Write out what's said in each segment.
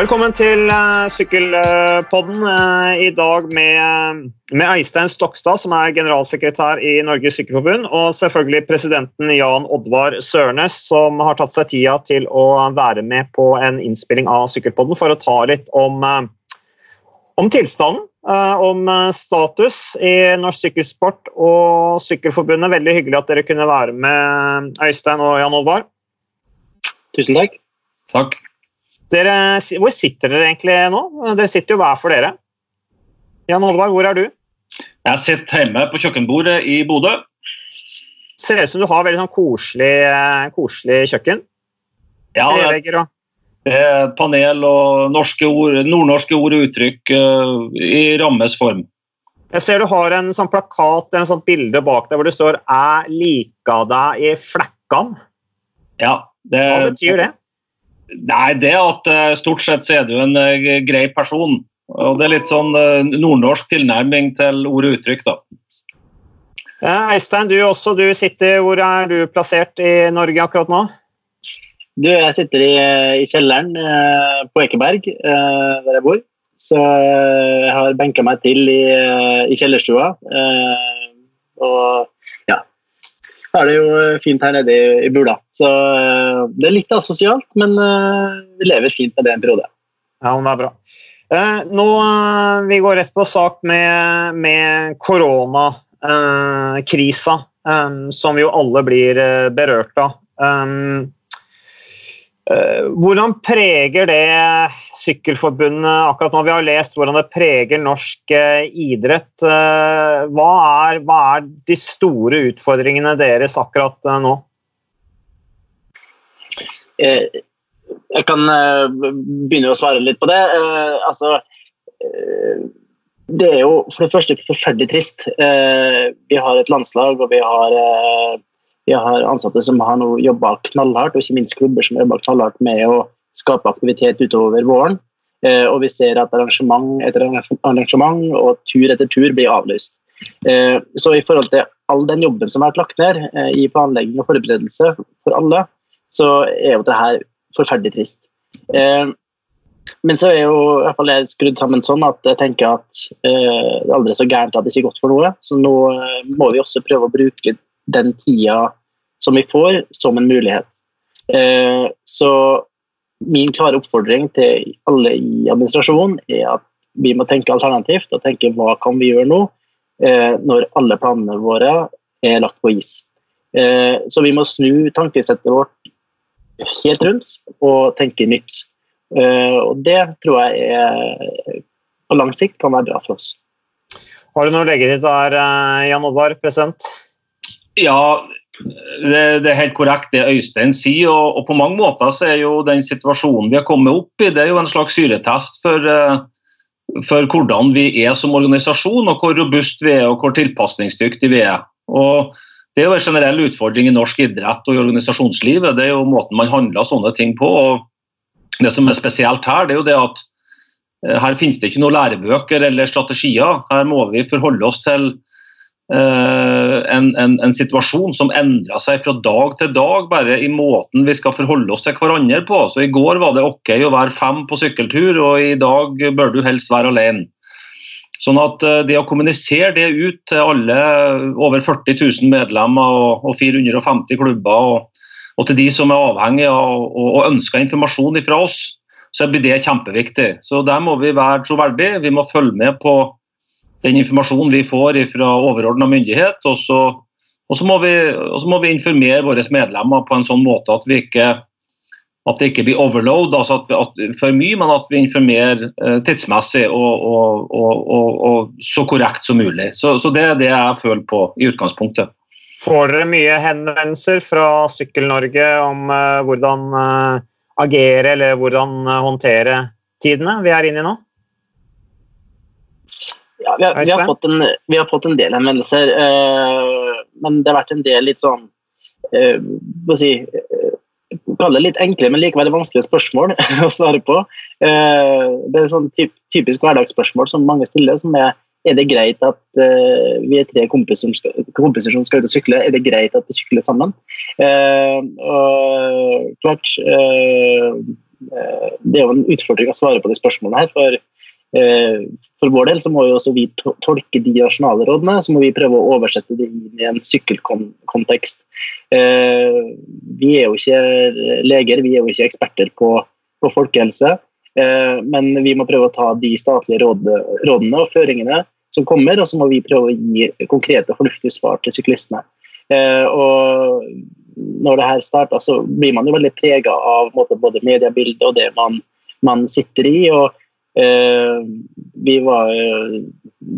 Velkommen til uh, Sykkelpodden. Uh, I dag med, med, Eistein Stokstad, som er generalsekretær i Norges Sykkelforbund, og selvfølgelig presidenten Jan Oddvar Sørnes, som har tatt seg tida til å være med på en innspilling av Sykkelpodden for å ta litt om, uh, om tilstanden. om status i norsk sykkelsport og Sykkelforbundet. Veldig hyggelig at dere kunne være med, Øystein og Jan Oddvar. Tusen takk. Takk. Dere, hvor sitter dere egentlig nå? Dere sitter jo hver for dere. Jan Oddvar, hvor er du? Jeg sitter hjemme på kjøkkenbordet i Bodø. Ser ut som du har veldig sånn koselig, koselig kjøkken. Ja, det er panel og ord, nordnorske ord og uttrykk uh, i rammes form. Jeg ser du har en sånn plakat en sånn bilde bak deg hvor det står 'Jeg lika deg i flekkan'. Ja, det, Hva betyr det? Nei, det at eh, stort sett så er du en uh, grei person. Og det er litt sånn uh, nordnorsk tilnærming til ord og uttrykk, da. Ja, Eistein, du også. Du sitter, hvor er du plassert i Norge akkurat nå? Du, jeg sitter i, i kjelleren på Ekeberg, der jeg bor. Så jeg har benka meg til i, i kjellerstua. og er det jo eh, fint her nede i, Bula. Så uh, det er litt asosialt, men uh, vi lever fint med det en periode. Ja, men det er bra. Nå, Vi går rett på sak med, med koronakrisa, som jo alle blir berørt av. Eh, hvordan preger det Sykkelforbundet akkurat nå? Vi har lest hvordan det preger norsk eh, idrett. Eh, hva er, hva er de store utfordringene deres akkurat nå? Jeg kan begynne å svare litt på det. Altså, det er jo for det første forferdelig trist. Vi har et landslag og vi har vi har ansatte som har jobba knallhardt, og ikke minst klubber som jobba knallhardt med å skape aktivitet utover våren. Eh, og vi ser at arrangement etter arrangement og tur etter tur blir avlyst. Eh, så i forhold til all den jobben som har vært lagt ned eh, i planlegging og forberedelse for alle, så er jo det her forferdelig trist. Men så er jo i hvert fall jeg skrudd sammen sånn at jeg tenker at det er aldri så gærent at det ikke er godt for noe. Så nå må vi også prøve å bruke den tida som vi får, som en mulighet. Eh, så min klare oppfordring til alle i administrasjonen er at vi må tenke alternativt og tenke hva kan vi gjøre nå eh, når alle planene våre er lagt på is. Eh, så vi må snu tankesettet vårt helt rundt og tenke nytt. Og det tror jeg er, på lang sikt kan være bra for oss. Har du noe å legge til der, Jan Oddvar, president? Ja, det, det, er helt korrekt det Øystein sier. Og, og, på mange måter så er jo den situasjonen vi har kommet opp i, det er jo en slags syretest for, uh, for hvordan vi er som organisasjon, og hvor robust vi er og hvor tilpasningsdyktige vi er. Og Det er jo en generell utfordring i norsk idrett og i organisasjonslivet. Det er jo måten man handler sånne ting på. og Det som er spesielt her, det er jo det at uh, her finnes det ikke noen lærebøker eller strategier. Her må vi forholde oss til Eh, en, en, en, situasjon som endrer seg fra dag til dag, bare i måten vi skal forholde oss til hverandre på. Så I går var det ok å være fem på sykkeltur, og i dag bør du helst være alene. Sånn at eh, Det å kommunisere det ut til alle over 40 000 medlemmer og 450 klubber, og, og, til de som er avhengige av og, og ønsker informasjon fra oss, så blir det kjempeviktig. Så Der må vi være troverdige. Vi må følge med på den informasjonen vi får fra overordna myndighet. Og så, og, så vi, og så, må vi, informere våre medlemmer på en sånn måte at, ikke, at det ikke blir overload, altså at, at, for mye, men at vi informerer eh, tidsmessig og, og, så korrekt som mulig. Så, så, det er det jeg føler på i utgangspunktet. Får dere mye henvendelser fra Sykkel-Norge om uh, hvordan uh, agere eller hvordan håndtere tidene vi er inne i nå? Ja, vi, har, vi, har en, vi, har, fått en, del henvendelser, uh, men det har vært en del litt sånn uh, si, uh, Kalle det litt enkle, men likevel vanskelige spørsmål å svare på. Uh, det er sånn typ, typisk hverdagsspørsmål som mange stiller, som er er det greit at uh, vi er tre kompiser som, skal, kompiser som, skal, ut og sykle? Er det greit at vi sykler sammen? Uh, og klart uh, det er jo en utfordring å svare på de spørsmålene her. for for vår del så må jo også vi tolke de nasjonale rådene, så må vi prøve å oversette det inn i en sykkelkontekst. Vi er jo ikke leger, vi er jo ikke eksperter på, på folkehelse. Men vi må prøve å ta de statlige rådene og føringene som kommer, og så må vi prøve å gi konkrete og fornuftige svar til syklistene. Eh, og når det her starta, så blir man jo veldig prega av både mediebildet og det man, man sitter i. og eh, var,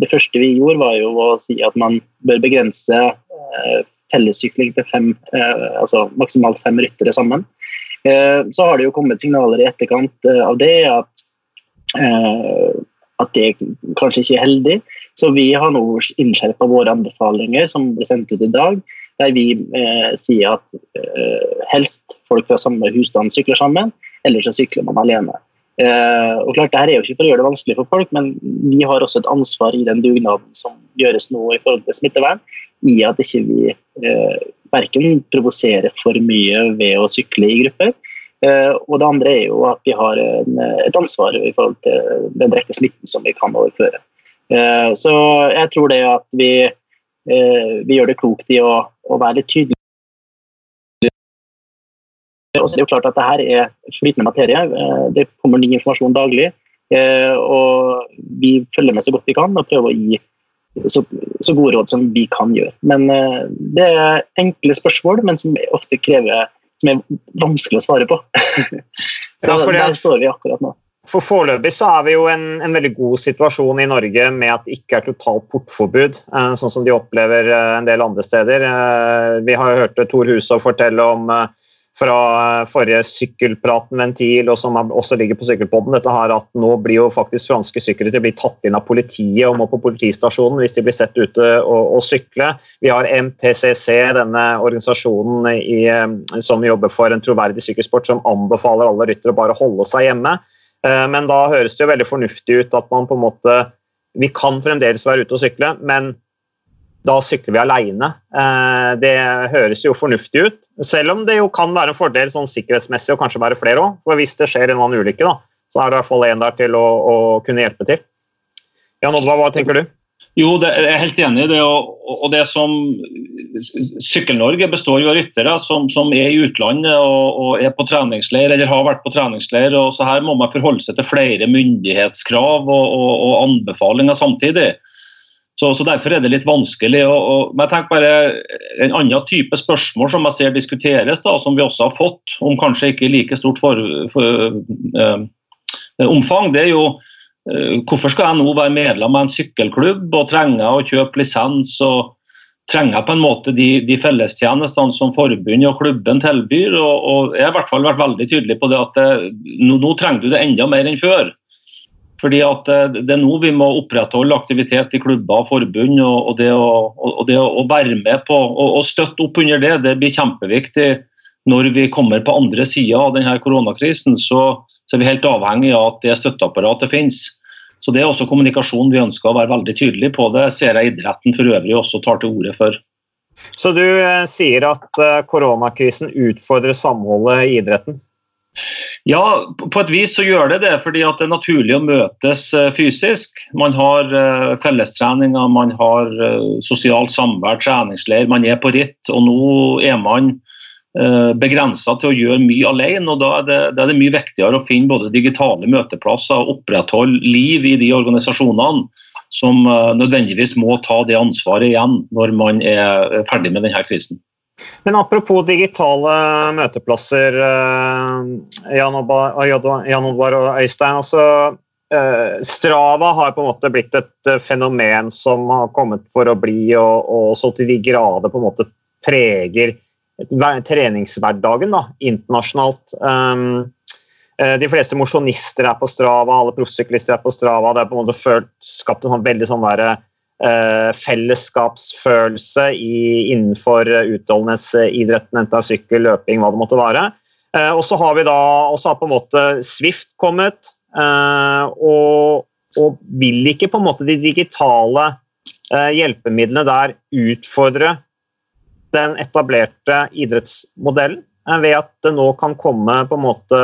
Det første vi gjorde, var jo å si at man bør begrense eh, fellessykling til fem, eh, altså maksimalt fem ryttere sammen. Eh, så har det jo kommet signaler i etterkant eh, av det at at det kanskje ikke er heldig. Så vi har nå innskjerpa våre anbefalinger som ble sendt ut i dag, der vi eh, sier at eh, helst folk fra samme husstand sykler sammen, eller så sykler man alene. Eh, og klart, Det her er jo ikke for å gjøre det vanskelig for folk, men vi har også et ansvar i den dugnaden som gjøres nå i forhold til smittevern, i at ikke vi eh, verken provoserer for mye ved å sykle i grupper, Eh, og det andre er jo at vi har en, et ansvar i forhold til den rekke smitten som vi kan overføre. Eh, så jeg tror det at vi, vi gjør det klokt i å, å være litt tydelige. Og så er det jo klart at dette er flytende materie. Det kommer ny informasjon daglig. Og vi følger med så godt vi kan og prøver å gi så, så gode råd som vi kan gjøre. Men det er enkle spørsmål, men som ofte krever som er vanskelig å svare på. så ja, der står vi akkurat nå. For Foreløpig så er vi jo en, en veldig god situasjon i Norge med at det ikke er totalt portforbud, eh, sånn som de opplever eh, en del andre steder. Eh, vi har jo hørt Tor Husov fortelle om fra forrige Sykkelpraten Ventil, og som også ligger på Sykkelpodden, dette her at nå blir jo faktisk franske syklere blir tatt inn av politiet og må på politistasjonen hvis de blir sett ute og, og sykle. Vi har MPCC, denne organisasjonen i, som jobber for en troverdig sykkelsport, som anbefaler alle ryttere å bare holde seg hjemme. Eh, men da høres det jo veldig fornuftig ut at man på en måte Vi kan fremdeles være ute og sykle, men da sykler vi alene. Eh, det høres jo fornuftig ut, selv om det jo kan være en fordel sånn sikkerhetsmessig og kanskje være flere òg. For hvis det skjer en annen ulykke, da, så er det i hvert fall én der til å, å, kunne hjelpe til. Jan Oddvar, hva tenker du? Jo, det, jeg er helt enig i det. Og, det som Sykkel-Norge består jo av ryttere som, som, er i utlandet og, og, er på treningsleir eller har vært på treningsleir. og så Her må man forholde seg til flere myndighetskrav og, og anbefalinger samtidig. Så, så, Derfor er det litt vanskelig. Og, og, men jeg tenker bare En annen type spørsmål som jeg ser diskuteres, da, som vi også har fått, om kanskje ikke i like stort for, for, eh, omfang, det er jo uh, hvorfor skal jeg nå være medlem av en sykkelklubb og trenger å kjøpe lisens og trenger på en måte de, de fellestjenestene som forbundet og klubben tilbyr. Og, og, Jeg har i hvert fall vært veldig tydelig på det at det, nå, nå trenger du det enda mer enn før. Fordi at eh, Det er nå vi må opprettholde aktivitet i klubber og forbund. og, og det, å, og være med på og, støtte opp under det, det blir kjempeviktig når vi kommer på andre sida av denne koronakrisen. Så, så, er vi helt avhengig av at det støtteapparatet finnes. Så Det er også kommunikasjon vi ønsker å være veldig tydelig på. Det ser jeg idretten for øvrig også tar til orde for. Så du eh, sier at eh, koronakrisen utfordrer samholdet i idretten? Ja, på et vis så gjør det det, fordi det er naturlig å møtes eh, fysisk. Man har uh, fellestreninger, man har uh, sosialt samvær, treningsleir, man er på ritt. Og nå er man begrensa til å gjøre mye alene. og Da er det, da er det mye viktigere å finne både digitale møteplasser og opprettholde liv i de organisasjonene som nødvendigvis må ta det ansvaret igjen når man er ferdig med denne krisen. Men apropos digitale møteplasser, eh, Jan Oddvar og Øystein. altså eh, Strava har på en måte blitt et eh, fenomen som har kommet for å bli, og, og så til de grader på en måte preger treningshverdagen da, internasjonalt. Um, de fleste mosjonister er på Strava, alle proffsyklister er på Strava. Det er på en måte skapt en sånn veldig sånn der, Eh, fellesskapsfølelse i, innenfor utholdenhetsidretten, enten det er sykkel, løping, hva det måtte være. Eh, og så har vi da også har på en måte Swift kommet, eh, og, og, vil ikke på en måte de digitale hjelpemidlene der utfordre den etablerte idrettsmodellen ved at det nå kan komme på en måte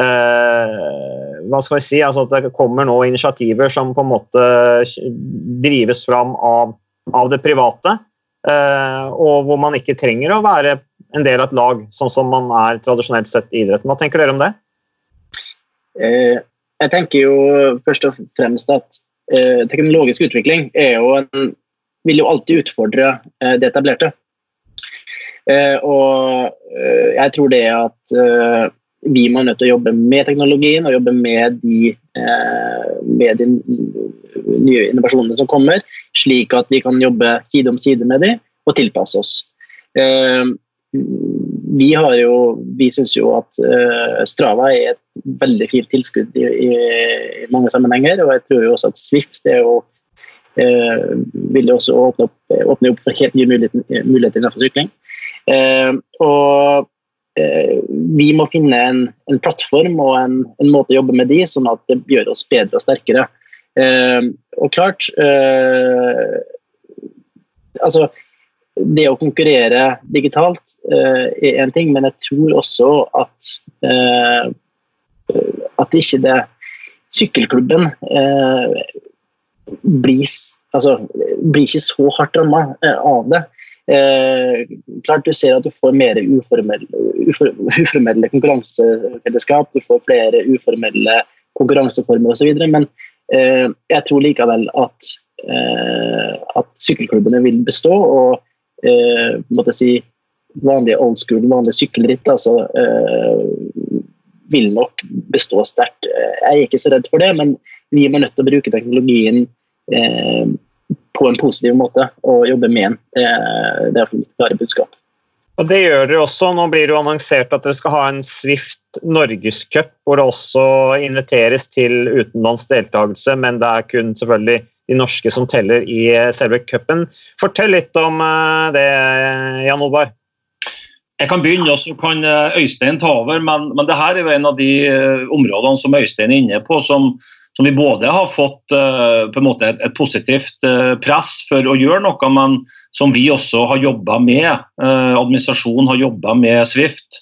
hva skal vi si, altså at det kommer nå initiativer som på en måte drives fram av, av det private. og hvor man ikke trenger å være en del av et lag, sånn som man er tradisjonelt sett i idretten. Hva tenker dere om det? jeg tenker jo først og fremst at teknologisk utvikling jo en, vil jo alltid utfordre det etablerte. og jeg tror det at vi må nødt til å jobbe med teknologien og jobbe med de, eh, med de nye innovasjonene som kommer, slik at vi kan jobbe side om side med dem og tilpasse oss. Eh, vi, har jo, vi syns jo at eh, Strava er et veldig fint tilskudd i, i, mange sammenhenger, og jeg tror jo også at Swift er jo, vil jo også åpne opp, åpne opp for helt nye muligheter, muligheter innenfor sykling. og vi må finne en, en plattform og en, en, måte å jobbe med de, sånn at det gjør oss bedre og sterkere. Eh, og klart eh, Altså, det å konkurrere digitalt eh, er én ting, men jeg tror også at eh, at ikke det Sykkelklubben eh, blir, altså, blir ikke så hardt ramma av det. Eh, klart Du ser at du får mer uformelle, uformelle konkurransefellesskap, du får flere uformelle konkurranseformer osv. Men eh, jeg tror likevel at, eh, at sykkelklubbene vil bestå. og eh, måtte si vanlige old school, vanlige sykkelritt altså, eh, vil nok bestå sterkt. Jeg er ikke så redd for det, men vi er nødt til å bruke teknologien eh, på en positiv måte og jobbe med den. Det er mitt klare budskap. Og Det gjør dere også. Nå blir det jo annonsert at dere skal ha en Swift Norgescup, hvor det også inviteres til utenlandsk deltakelse, men det er kun selvfølgelig de norske som teller i selve cupen. Fortell litt om eh, det, Jan Olberg. Jeg kan begynne, og så kan eh, Øystein ta over. Men, men det her er jo en av de eh, områdene som Øystein er inne på, som, som vi både har fått en måte et, et positivt uh, press for å gjøre noe, men som vi også har jobba med. Uh, administrasjonen har jobba med Swift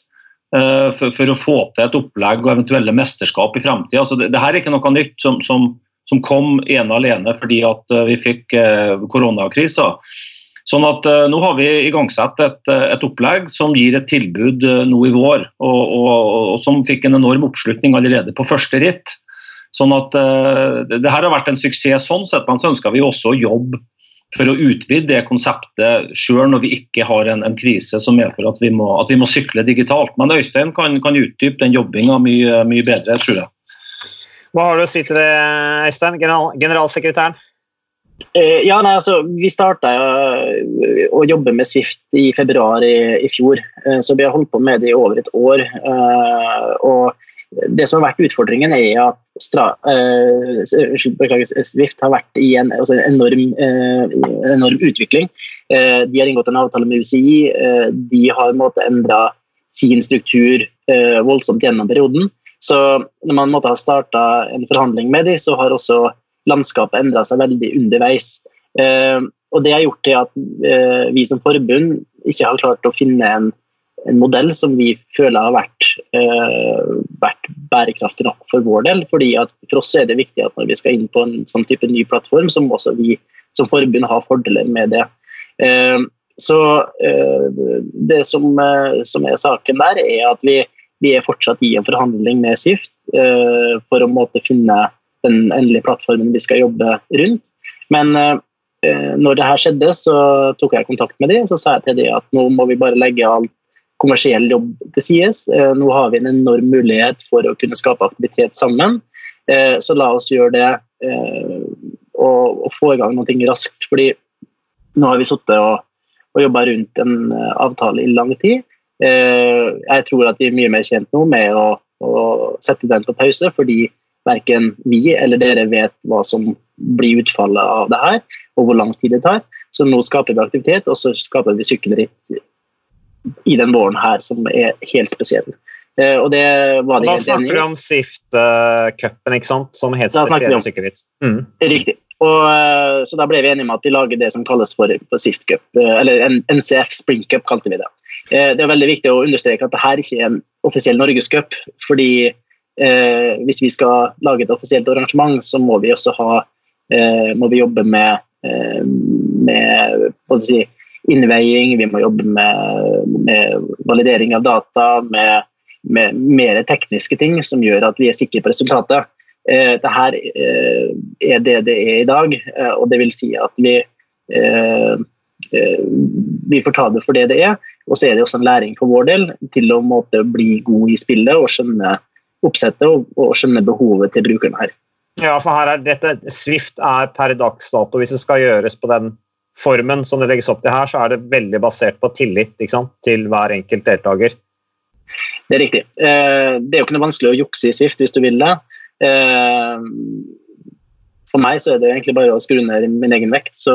for, for, å få til et opplegg og eventuelle mesterskap i framtida. Altså, det, det, her er ikke noe nytt som, som, som kom ene alene fordi at vi fikk koronakrisa. Sånn at uh, Nå har vi igangsatt et, et, opplegg som gir et tilbud uh, nå i vår, og, og, og, som fikk en enorm oppslutning allerede på første ritt. Sånn at uh, det her har vært en suksess sånn sett, men så ønsker vi også å jobbe for å utvide det konseptet sjøl når vi ikke har en, en krise som medfører at vi, må, at vi må sykle digitalt. Men Øystein kan, kan utdype den jobbinga mye, mye bedre, tror jeg. Hva har du å si til det, Øystein, general, generalsekretæren? Uh, ja, nei, altså, Vi starta uh, å jobbe med Swift i februar i, i fjor. Uh, så vi har holdt på med det i over et år. og det som har vært utfordringen, er at Stra, uh, Swift har vært i en altså enorm, uh, enorm, utvikling. Uh, de har inngått en avtale med UCI. de har endra sin struktur voldsomt gjennom perioden. Så når man måtte ha starta en forhandling med dem, så har også landskapet endra seg veldig underveis. og Det har gjort til at vi som forbund ikke har klart å finne en en modell som vi føler har vært, eh, vært, bærekraftig nok for vår del. fordi For oss er det viktig at når vi skal inn på en sånn type ny plattform, så må også vi som forbund ha fordeler med det. Eh, så eh, Det som, som, er saken der, er at vi, vi, er fortsatt i en forhandling med Sift for å måtte finne den endelige plattformen vi skal jobbe rundt. Men når det her skjedde, så tok jeg kontakt med dem og sa jeg til dem at nå må vi bare legge alt kommersiell jobb til sides. Eh, nå har vi en enorm mulighet for å kunne skape aktivitet sammen. Eh, så la oss gjøre det eh, og få i gang noe raskt. fordi nå har vi sittet og, og jobba rundt en avtale i lang tid. Jeg tror at vi er mye mer kjent nå med å, å sette den på pause, fordi verken vi eller dere vet hva som blir utfallet av det her, og hvor lang tid det tar. Så nå skaper vi aktivitet, og så skaper vi sykkelritt i den våren her som er helt spesiell. Uh, og det var det Da snakker vi om Swift-cupen, ikke sant? Som helt spesiell sykkelritt. Mm. Riktig. Og, uh, så da ble vi enige om at vi lager det som kalles for, for Swift Cup, uh, eller NCF Spring Cup, kalte vi det. Det er veldig viktig å understreke at dette ikke er en offisiell norgescup, fordi eh, hvis vi skal lage et offisielt arrangement, så må vi også ha eh, må vi jobbe med, eh, med si, innveiing, vi må jobbe med, med validering av data, med, med, mer tekniske ting som gjør at vi er sikre på resultatet. Eh, Dette eh, er det det er i dag, eh, og det vil si at vi eh, vi får ta det for det det er. Og så er det også en læring for vår del til å måtte bli god i spillet og skjønne oppsettet og, og skjønne behovet til brukerne her. Ja, for her er dette, Swift er per dags dato, hvis det skal gjøres på den formen som det legges opp til her, så er det veldig basert på tillit til hver enkelt deltaker. Det er riktig. Eh, det er jo ikke noe vanskelig å jukse i Swift hvis du vil det. Eh, for meg så er det egentlig bare å skru ned min egen vekt, så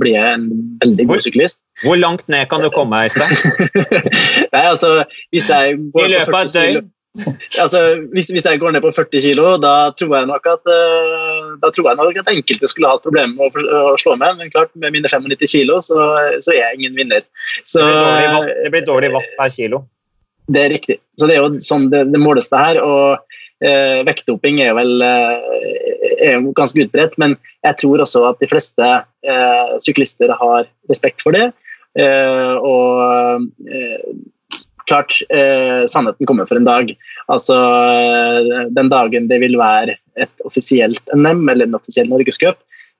blir jeg en veldig god syklist. Hvor langt ned kan du komme, Øystein? Nei, altså, hvis jeg går I løpet av et døgn? Altså, hvis, hvis, jeg går ned på 40 kg, da tror jeg nok at uh, da tror jeg nok at enkelte skulle ha hatt problemer med å, å, slå meg. Men klart, med mine 95 kg så, så, er jeg ingen vinner. Så, det, blir dårlig watt per kilo. Det er riktig. Så det er jo sånn det, det måles det her. og uh, Vektdoping er vel uh, er jo ganske utbredt, men jeg tror også at de fleste eh, syklister har respekt for det. Eh, og eh, klart, eh, sannheten kommer for en dag. Altså eh, den dagen det vil være et offisielt NM eller en offisiell norgescup,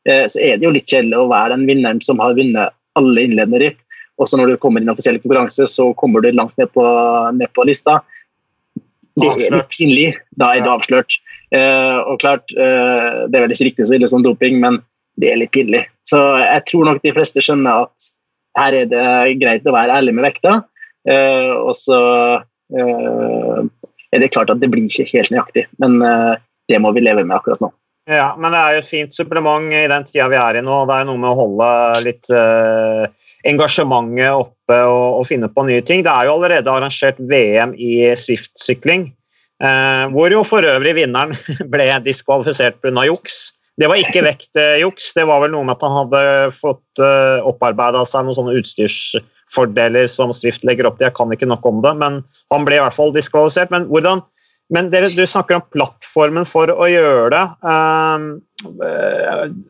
eh, så er det jo litt kjedelig å være den vinneren som har vunnet alle innledende ritt. Og så når du kommer i en offisiell konkurranse, så kommer du langt ned på, ned på lista. Det er litt pinlig. Da er du avslørt. Eh, og klart, uh, Det er vel ikke riktig så ille som doping, men det er litt pinlig. Så jeg tror nok de fleste skjønner at her er det greit å være ærlig med vekta. Uh, og så er det klart at det blir ikke helt nøyaktig, men det må vi leve med akkurat nå. Ja, men det er jo et fint supplement i den tida vi er i nå. Det er noe med å holde litt eh, engasjementet oppe og, og, finne på nye ting. Det er jo allerede arrangert VM i Swift-sykling. Eh, hvor jo for øvrig vinneren ble diskvalifisert pga. juks. Det var ikke vektjuks, det var vel noe med at han hadde fått eh, opparbeida seg noen sånne utstyrsfordeler som Swift legger opp til. Jeg kan ikke nok om det, men han ble i hvert fall diskvalifisert. Men, hvordan, men dere, du snakker om plattformen for å gjøre det. Uh,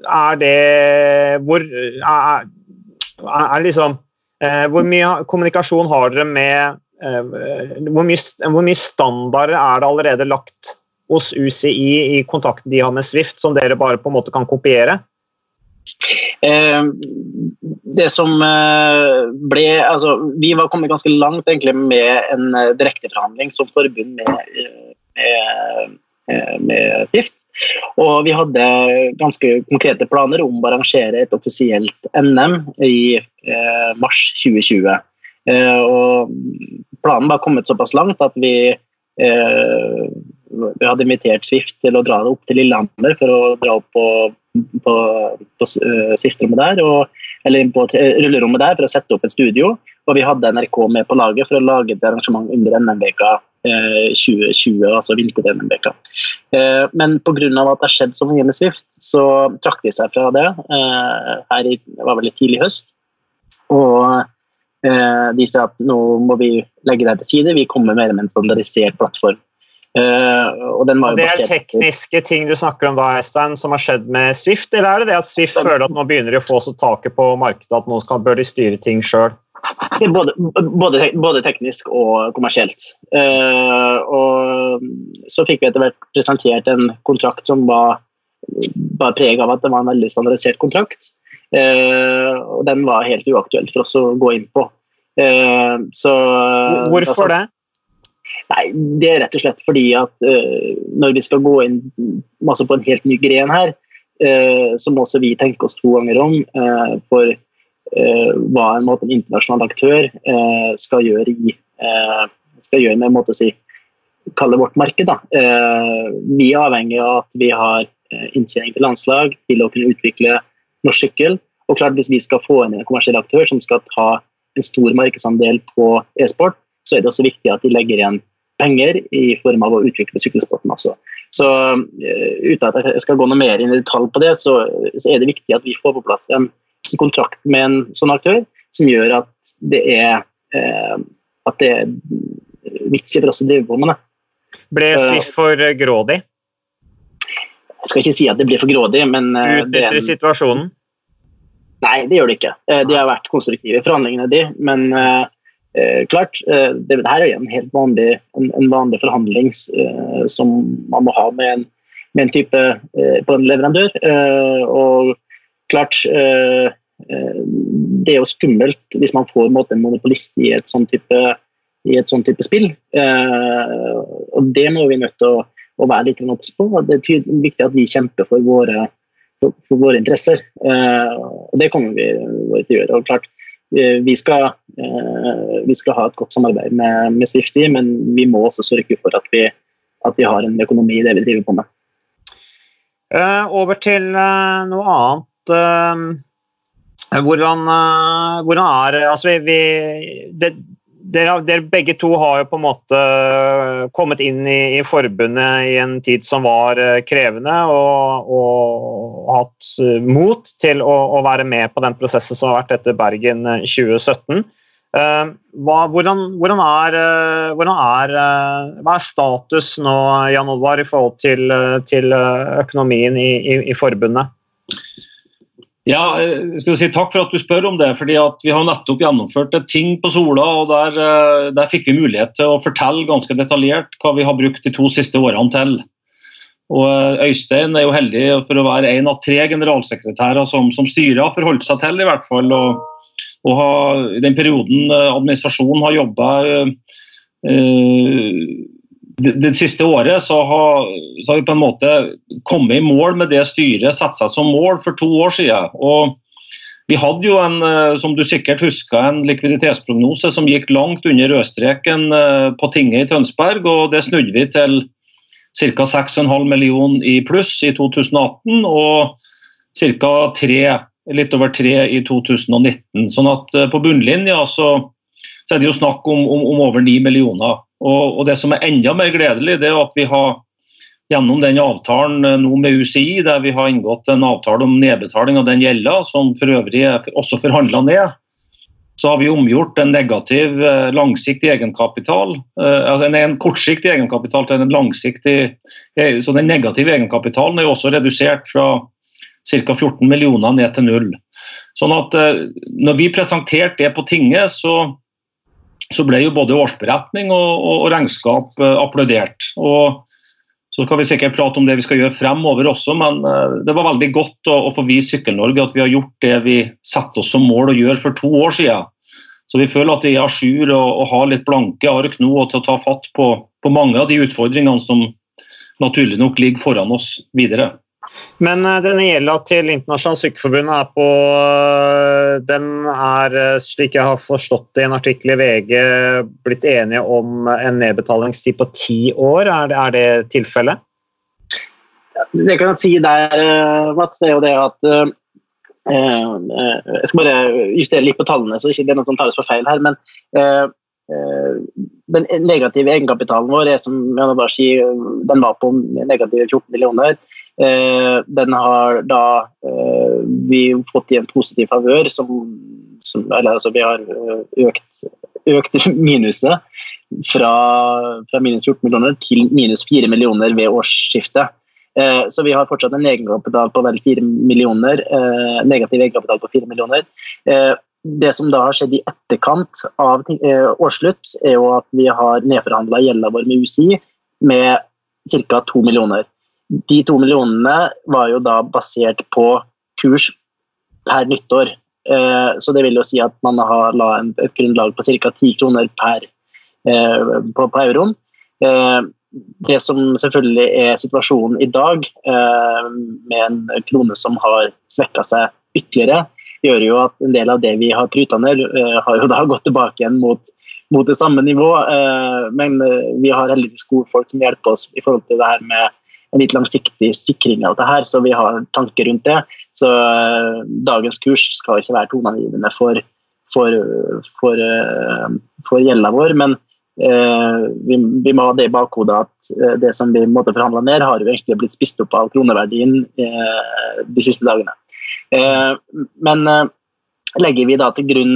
er det Hvor er, er liksom uh, Hvor mye kommunikasjon har dere med Eh, hvor mye, hvor mye standarder er det allerede lagt hos UCI i kontakten de har med Swift, som dere bare på en måte kan kopiere? Eh, det som eh, ble altså, Vi var kommet ganske langt egentlig, med en direkteforhandling som forbund med, med, med, Stift. Og vi hadde ganske konkrete planer om å arrangere et offisielt NM i mars 2020. og planen var kommet såpass langt at vi, eh, vi hadde invitert Swift til å dra opp til Lillehammer for å dra opp på, på, på uh, Swift-rommet der, og, eller på rullerommet der for å sette opp et studio. Og vi hadde NRK med på laget for å lage et arrangement under NM-veka eh, 2020, altså vinter-NM-veka. Eh, men pga. at det har skjedd så mye med Swift, så trakk de seg fra det eh, her i, det var veldig tidlig høst. Og Eh, de sa at nå må vi legge det til side, vi kommer mer med en standardisert plattform. Uh, og den var det er tekniske ting du snakker om da, Øystein, som har skjedd med Swift? Eller er det det at Swift føler at nå begynner de å få så taket på markedet at nå skal, bør de styre ting sjøl? Både, både, både, teknisk og kommersielt. Uh, og så fikk vi etter hvert presentert en kontrakt som var, var preg av at det var en veldig standardisert kontrakt. Eh, og den var helt uaktuelt for oss å gå inn på. Eh, så, Hvorfor det? Nei, Det er rett og slett fordi at uh, når vi skal gå inn masse på en helt ny gren her, uh, så må også vi tenke oss to ganger om uh, for hva en, måte, en, internasjonal aktør skal gjøre i skal gjøre med måte si, kalle vårt marked. Da. vi er avhengig av at vi har inntjening til landslag til å kunne utvikle norsk sykkel. Og klart Hvis vi skal få inn en kommersiell aktør som skal ta en stor markedsandel på e-sport, så er det også viktig at de legger igjen penger i form av å utvikle sykkelsporten også. Så uh, Uten at jeg skal gå noe mer inn i detalj på det, så, så, er det viktig at vi får på plass en, kontrakt med en sånn aktør som gjør at det er, uh, at det er vits i for oss å drive på med det. Ble Swift for grådig? Jeg skal ikke si at det blir for grådig, men Utnytter en... situasjonen? Nei, det gjør det ikke. De har vært konstruktive i forhandlingene, de. Men uh, klart, eh, det, her er en helt vanlig, en, en vanlig forhandling eh, som man må ha med en, med en type på en leverandør. og klart Det er jo skummelt hvis man får en, måte, en monopolist i et sånn type, sånn type spill. og det må vi nødt til å, å være litt obs på. Det er viktig at vi kjemper for våre for, for våre interesser. Eh, og Det kommer vi til å gjøre. og klart vi skal, eh, vi skal ha et godt samarbeid med, med Swifty, men vi må også sørge for at vi, at vi har en økonomi i det vi driver på med. Uh, over til noe annet. Hvordan, hvordan, er altså vi, det, dere, dere, begge to har jo på en måte kommet inn i, i forbundet i en tid som var eh, krevende, og, og hatt eh, mot til å, å, være med på den prosessen som har vært etter Bergen 2017. Uh, hva, hvordan, hvordan, er, hvordan er, hva er status nå, Jan Oddvar, i forhold til, til økonomien i, i, i forbundet? Ja, jeg skal si Takk for at du spør om det. fordi Vi har nettopp gjennomført et ting på Sola. og der, eh, der, fikk vi mulighet til å fortelle ganske detaljert hva vi har brukt de to siste årene til. Og eh, Øystein er jo heldig for å være en av tre generalsekretærer som, som styret har forholdt seg til. i hvert fall, og, og ha, I den perioden eh, administrasjonen har jobba øh, det, siste året så har, så har, vi på en måte kommet i mål med det styret satte seg som mål for to år siden. Og vi hadde jo en, eh, som du sikkert husker, en likviditetsprognose som gikk langt under rødstreken eh, på tinget i Tønsberg, og det snudde vi til ca. 6,5 millioner i pluss i 2018 og ca. litt over 3 i 2019. Sånn at eh, på bunnlinja så, så er det jo snakk om, om, om over 9 millioner. Og, og, Det som er enda mer gledelig, det er at vi har gjennom den avtalen eh, nå med UCI, der vi har inngått en avtale om nedbetaling av den gjelda, som for øvrig er også forhandla ned, så har vi omgjort en negativ eh, langsiktig egenkapital, eh, altså en, kortsiktig egenkapital til en langsiktig Så den negative egenkapitalen er jo også redusert fra ca. 14 millioner ned til null. Sånn at når vi presenterte det på tinget, så så ble jo både årsberetning og, og, regnskap uh, applaudert. Og så skal vi sikkert prate om det vi skal gjøre fremover også, men uh, det var veldig godt å, å få vise Sykkel-Norge at vi har gjort det vi satte oss som mål å gjøre for to år siden. Så vi føler at vi er à jour og, og, har litt blanke ark nå og til å ta fatt på, på mange av de utfordringene som naturlig nok ligger foran oss videre. Men uh, denne gjelda til Internasjonalt Sykeforbund er på uh, Den er, uh, slik jeg har forstått det i en artikkel i VG, blitt enige om en nedbetalingstid på ti år. Er det, er det tilfellet? Det kan jeg si der, Mats, det er jo det at Jeg skal bare justere litt på tallene, så ikke det er noe som tar oss for feil her. men den negative egenkapitalen vår er som Jan bare den var på negative 14 millioner. Eh, den har da eh, vi fått i en positiv favør som, som eller, altså, Vi har eh, økt, økt minuset fra, fra, minus 14 millioner til minus 4 millioner ved årsskiftet. Så vi har fortsatt en egenkapital på vel 4 millioner, negativ egenkapital på 4 millioner. Det som da har skjedd i etterkant av årsslutt, er jo at vi har nedforhandla gjelda vår med UCI med ca. 2 millioner. De to millionene var jo da basert på kurs per nyttår. Eh, så det vil jo si at man har la et grunnlag på ca. 10 kroner per eh, på, på euroen. Eh, det som selvfølgelig er situasjonen i dag, med en krone som har svekka seg ytterligere, gjør jo at en del av det vi har pruta ned, har jo da gått tilbake igjen mot, mot det samme nivå. Men vi har heldigvis gode folk som hjelper oss i forhold til det her med en litt langsiktig sikring av det her, så vi har tanker rundt det. Så uh, dagens kurs skal ikke være toneangivende for, for, for, uh, for gjelda vår, men uh, vi, vi, må ha det i bakhodet at det som vi måtte forhandle ned, har jo egentlig blitt spist opp av kroneverdien de siste dagene. men legger vi da til grunn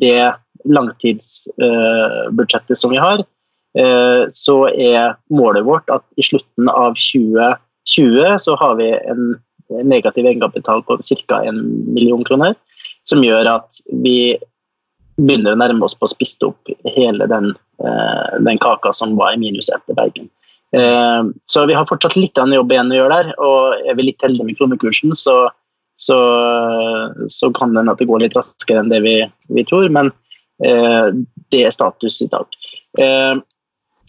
det langtidsbudsjettet som vi har, så er målet vårt at i slutten av 2020 så har vi en negativ egenkapital på ca. 1 million kroner, som gjør at vi begynner å nærme oss på å spiste opp hele den, den kaka som var i minus etter Bergen. Så vi har fortsatt litt av en jobb igjen å gjøre der, og er vi litt heldige med kronekursen, så så, så kan det hende at det går litt raskere enn det vi, vi tror, men eh, det er status i dag.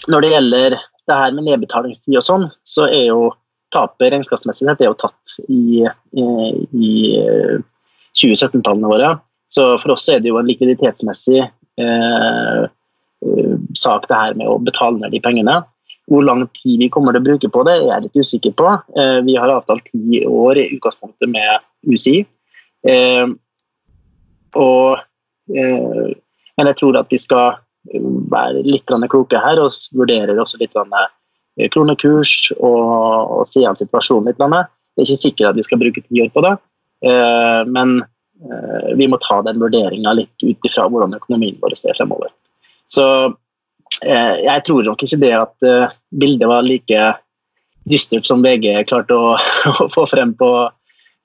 Eh, når det gjelder det her med nedbetalingstid og sånn, så er jo tapet regnskapsmessig sett er jo tatt i, i, i 2017-tallene våre. Så for oss er det jo en likviditetsmessig eh, sak det her med å betale ned de pengene. Hvor lang tid vi kommer til å bruke på det, er jeg litt usikker på. Eh, vi har avtalt ti år i utgangspunktet med UCI. Eh, og, eh, men jeg tror at vi skal være litt kloke her og vurderer også litt kronekurs og, og se an situasjonen litt. Det er ikke sikkert at vi skal bruke ti år på det, men vi må ta den vurderinga litt ut ifra hvordan økonomien vår ser fremover. Så Eh, jeg tror nok ikke det at eh, bildet var like dystert som VG klarte å, å få frem på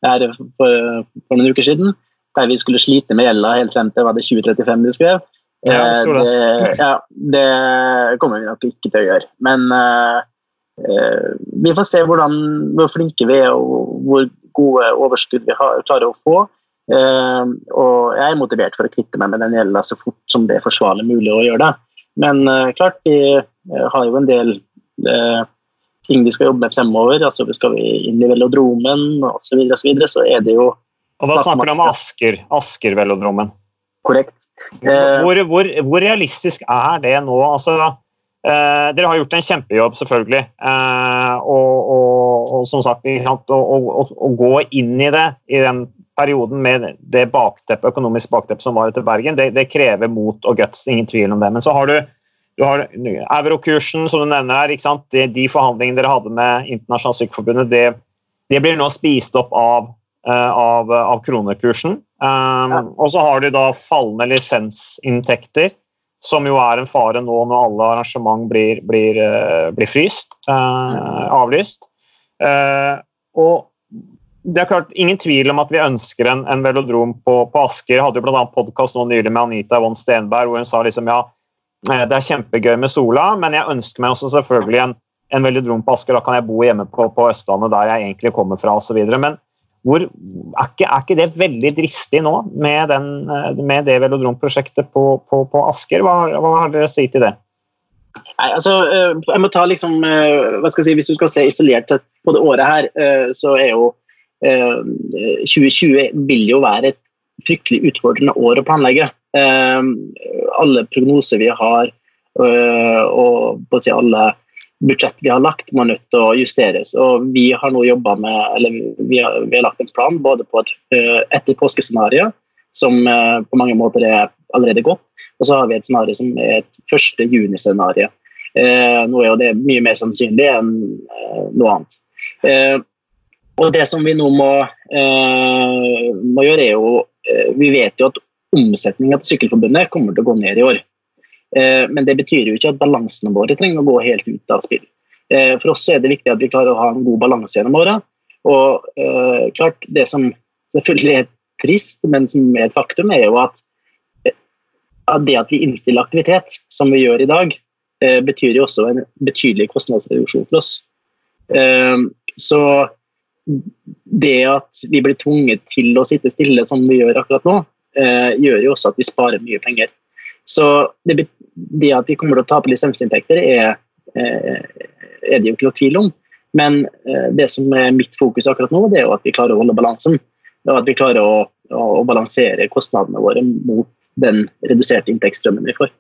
her for, for, noen uker siden. Der vi skulle slite med gjelda helt frem til var det 2035 de skrev. Ja, det, eh, det, ja, det kommer vi nok ikke til å gjøre. Men uh, vi får se hvordan, hvor flinke vi er og hvor gode overskudd vi har, klarer å få. Uh, og jeg er motivert for å kvitte meg med den gjelda så fort som det er forsvarlig mulig å gjøre det. Men uh, klart, vi har jo en del ting vi skal jobbe med fremover. altså Skal vi inn i velodromen osv., så, videre, og så, videre, så er det jo Og Da snakker du om Asker, Asker-velodromen? Korrekt. Hvor, hvor, hvor, realistisk er det nå? Altså, dere har gjort en kjempejobb, selvfølgelig. Og, og, og, som sagt, å gå inn i det i den perioden med det bakteppet, økonomisk bakteppet som var etter Bergen, det, det, krever mot og guts. Ingen tvil om det. Men så har du, du har eurokursen, som du nevner her. ikke sant? De, de forhandlingene dere hadde med Internasjonalt Sykeforbundet, det, det, blir nå spist opp av, uh, av, av kronekursen. Um, ja. Og så har du da fallende lisensinntekter, som jo er en fare nå når alle arrangement blir, blir, uh, blir fryst, uh, avlyst. og det er klart, Ingen tvil om at vi ønsker en, en velodrom på, på Asker. Jeg hadde jo bl.a. podkast nylig med Anita Von Stenberg hvor hun sa liksom ja, eh, det er kjempegøy med sola, men jeg ønsker meg også selvfølgelig en, en velodrom på Asker. Da kan jeg bo hjemme på, på Østlandet, der jeg egentlig kommer fra osv. Men hvor, er, ikke, er, ikke, det veldig dristig nå med, den, eh, med det velodromprosjektet på, på, på Asker? Hva, hva har dere å si til det? Nei, altså, eh, jeg må ta liksom, hva skal jeg si, Hvis du skal se isolert sett på det året her, så er jo 2020 eh, vil jo være et fryktelig utfordrende år å planlegge. Eh, alle prognoser vi har og på å si alle budsjett vi har lagt, må nødt til å justeres. Og vi har nå jobba med eller vi har, vi har, lagt en plan både på et etter påskescenario, som på mange måter er allerede godt, og så har vi et scenario som er et 1. juni-scenario. nå er jo det mye mer sannsynlig enn noe annet. Og det som vi nå må, eh, må gjøre, er jo eh, Vi vet jo at omsetninga til Sykkelforbundet kommer til å gå ned i år. Eh, men det betyr jo ikke at balansene våre trenger å gå helt ut av spill. Eh, for oss er det viktig at vi klarer å ha en god balanse gjennom året. Og eh, klart, det som selvfølgelig er trist, men som er et faktum, er jo at, det at vi innstiller aktivitet, som vi gjør i dag, betyr jo også en betydelig kostnadsreduksjon for oss. så det at vi blir tvunget til å sitte stille som vi gjør akkurat nå, gjør jo også at vi sparer mye penger. Så det, det at vi kommer til å tape lisensinntekter, er, eh, er, det jo ikke noe tvil om. Men eh, det som er mitt fokus akkurat nå, det er jo at vi klarer å holde balansen. Og at vi klarer å, å, å balansere kostnadene våre mot den reduserte inntektsstrømmen vi får.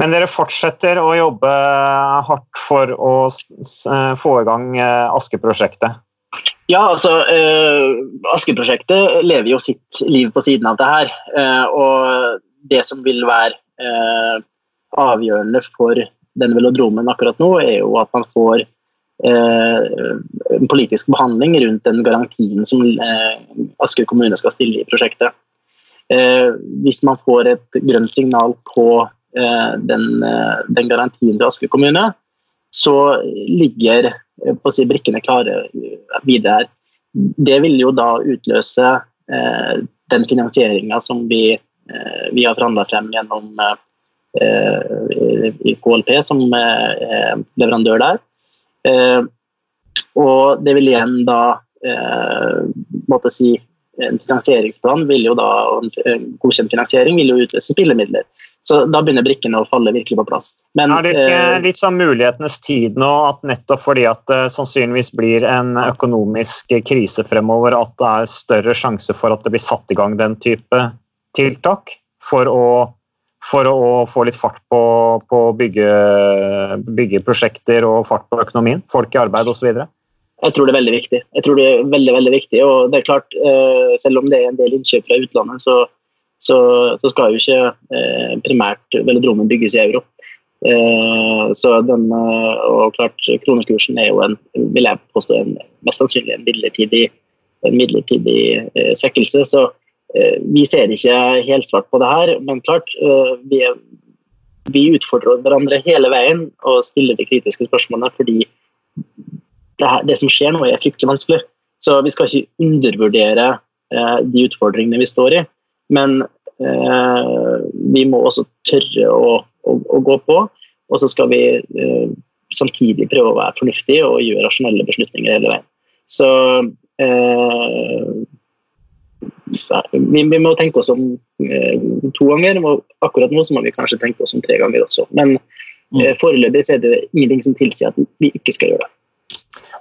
Men dere fortsetter å jobbe hardt for å få i gang eh, Aske-prosjektet? Ja, altså eh, Aske-prosjektet lever jo sitt liv på siden av det her. Eh, og det som vil være eh, avgjørende for den velodromen akkurat nå, er jo at man får eh, politisk behandling rundt den garantien som eh, Asker kommune skal stille i prosjektet. Eh, hvis man får et grønt signal på den, den, garantien til Asker kommune, så ligger på å si, brikkene klare videre. Det vil jo da utløse den finansieringa som vi, vi har forhandla frem gjennom i KLP som leverandør der. Og det vil igjen da måtte si en finansieringsplan vil jo da, og en godkjent finansiering vil jo utløse spillemidler. Så da begynner brikkene å falle virkelig på plass. Men, er det ikke eh, litt sånn mulighetenes tid nå, at nettopp fordi at det sannsynligvis blir en økonomisk krise fremover, at det er større sjanse for at det blir satt i gang den type tiltak for å, for å få litt fart på, på bygge, byggeprosjekter og fart på økonomien? Folk i arbeid osv.? Jeg tror det er veldig viktig. Jeg tror det er veldig, veldig viktig, og det er klart, eh, Selv om det er en del innkjøp fra utlandet, så, så, så skal jo ikke eh, primært velodromen bygges i euro. Eh, så den, og klart, Kronekursen er jo en, vil jeg påstå, en, mest sannsynlig en midlertidig, en midlertidig svekkelse. Så vi ser ikke helsvart på det her, men klart, vi, vi utfordrer hverandre hele veien og stiller de kritiske spørsmålene fordi det, her, det, som skjer nå, er fryktelig vanskelig. Så vi skal ikke undervurdere eh, de utfordringene vi står i. Men eh, vi må også tørre å, å, å, gå på. Og så skal vi eh, samtidig prøve å være fornuftige og gjøre rasjonelle beslutninger hele veien. Så eh, vi, vi, må tenke oss om eh, to ganger. og Akkurat nå så må vi kanskje tenke oss om tre ganger også. Men mm. eh, foreløpig er det ingenting som tilsier at vi ikke skal gjøre det.